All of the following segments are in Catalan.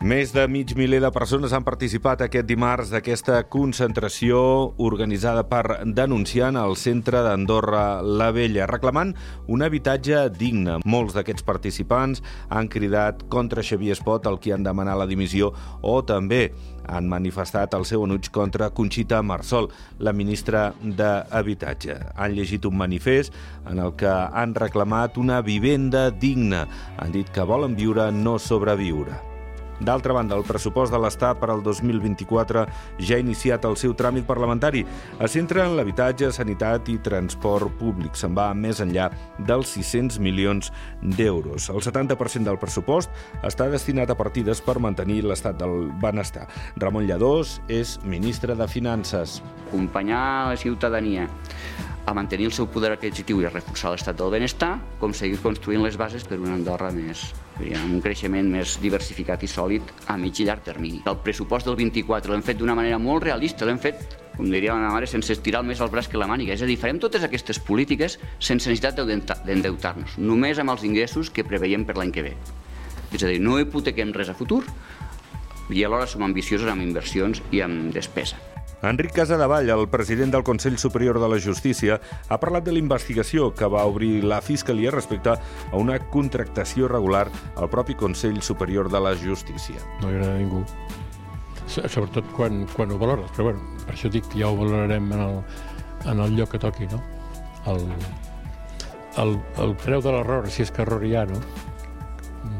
Més de mig miler de persones han participat aquest dimarts d'aquesta concentració organitzada per denunciant al centre d'Andorra la Vella, reclamant un habitatge digne. Molts d'aquests participants han cridat contra Xavier Espot, el qui han demanat la dimissió, o també han manifestat el seu enuig contra Conxita Marsol, la ministra d'Habitatge. Han llegit un manifest en el que han reclamat una vivenda digna. Han dit que volen viure, no sobreviure. D'altra banda, el pressupost de l'Estat per al 2024 ja ha iniciat el seu tràmit parlamentari. Es centra en l'habitatge, sanitat i transport públic. Se'n va més enllà dels 600 milions d'euros. El 70% del pressupost està destinat a partides per mantenir l'estat del benestar. Ramon Lladós és ministre de Finances. Acompanyar la ciutadania a mantenir el seu poder adquisitiu i a reforçar l'estat del benestar, com seguir construint les bases per una Andorra més, amb un creixement més diversificat i sòlid a mig i llarg termini. El pressupost del 24 l'hem fet d'una manera molt realista, l'hem fet com diria la mare, sense estirar més el braç que la màniga. És a dir, farem totes aquestes polítiques sense necessitat d'endeutar-nos, només amb els ingressos que preveiem per l'any que ve. És a dir, no hipotequem res a futur i alhora som ambiciosos amb inversions i amb despesa. Enric Casadevall, el president del Consell Superior de la Justícia, ha parlat de la investigació que va obrir la Fiscalia respecte a una contractació irregular al propi Consell Superior de la Justícia. No hi a ningú. Sobretot quan, quan ho valores. Però bueno, per això dic que ja ho valorarem en el, en el lloc que toqui, no? El, el, el preu de l'error, si és que error hi ha, no?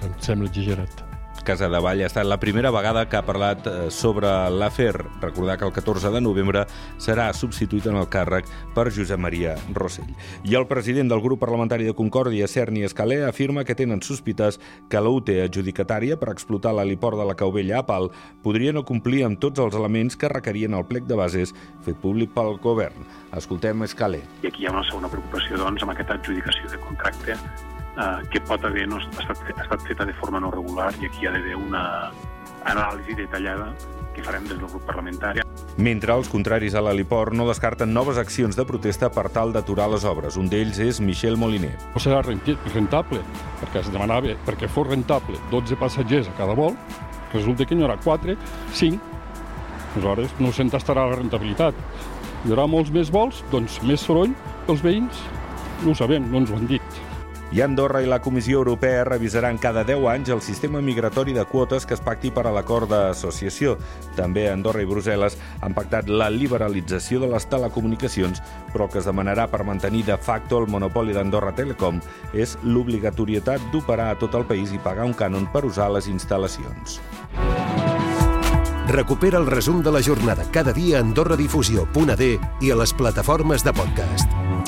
Doncs sembla exagerat. Casa de Vall ha estat la primera vegada que ha parlat eh, sobre l'afer. Recordar que el 14 de novembre serà substituït en el càrrec per Josep Maria Rossell. I el president del grup parlamentari de Concòrdia, Cerni Escalé, afirma que tenen sospites que la UT adjudicatària per explotar l'heliport de la Caubella a Pal podria no complir amb tots els elements que requerien el plec de bases fet públic pel govern. Escoltem Escalé. I aquí hi ha una segona preocupació, doncs, amb aquesta adjudicació de contracte eh, que pot haver no, estat, estat feta de forma no regular i aquí hi ha d'haver una anàlisi detallada que farem des del grup parlamentari. Mentre els contraris a l'heliport no descarten noves accions de protesta per tal d'aturar les obres. Un d'ells és Michel Moliner. No serà rentable, perquè es demanava perquè fos rentable 12 passatgers a cada vol, resulta que n'hi haurà 4, 5, aleshores no s'entastarà la rentabilitat. Hi haurà molts més vols, doncs més soroll pels veïns. No ho sabem, no ens ho han dit. I Andorra i la Comissió Europea revisaran cada 10 anys el sistema migratori de quotes que es pacti per a l'acord d'associació. També Andorra i Brussel·les han pactat la liberalització de les telecomunicacions, però que es demanarà per mantenir de facto el monopoli d'Andorra Telecom és l'obligatorietat d'operar a tot el país i pagar un cànon per usar les instal·lacions. Recupera el resum de la jornada cada dia a AndorraDifusió.d i a les plataformes de podcast.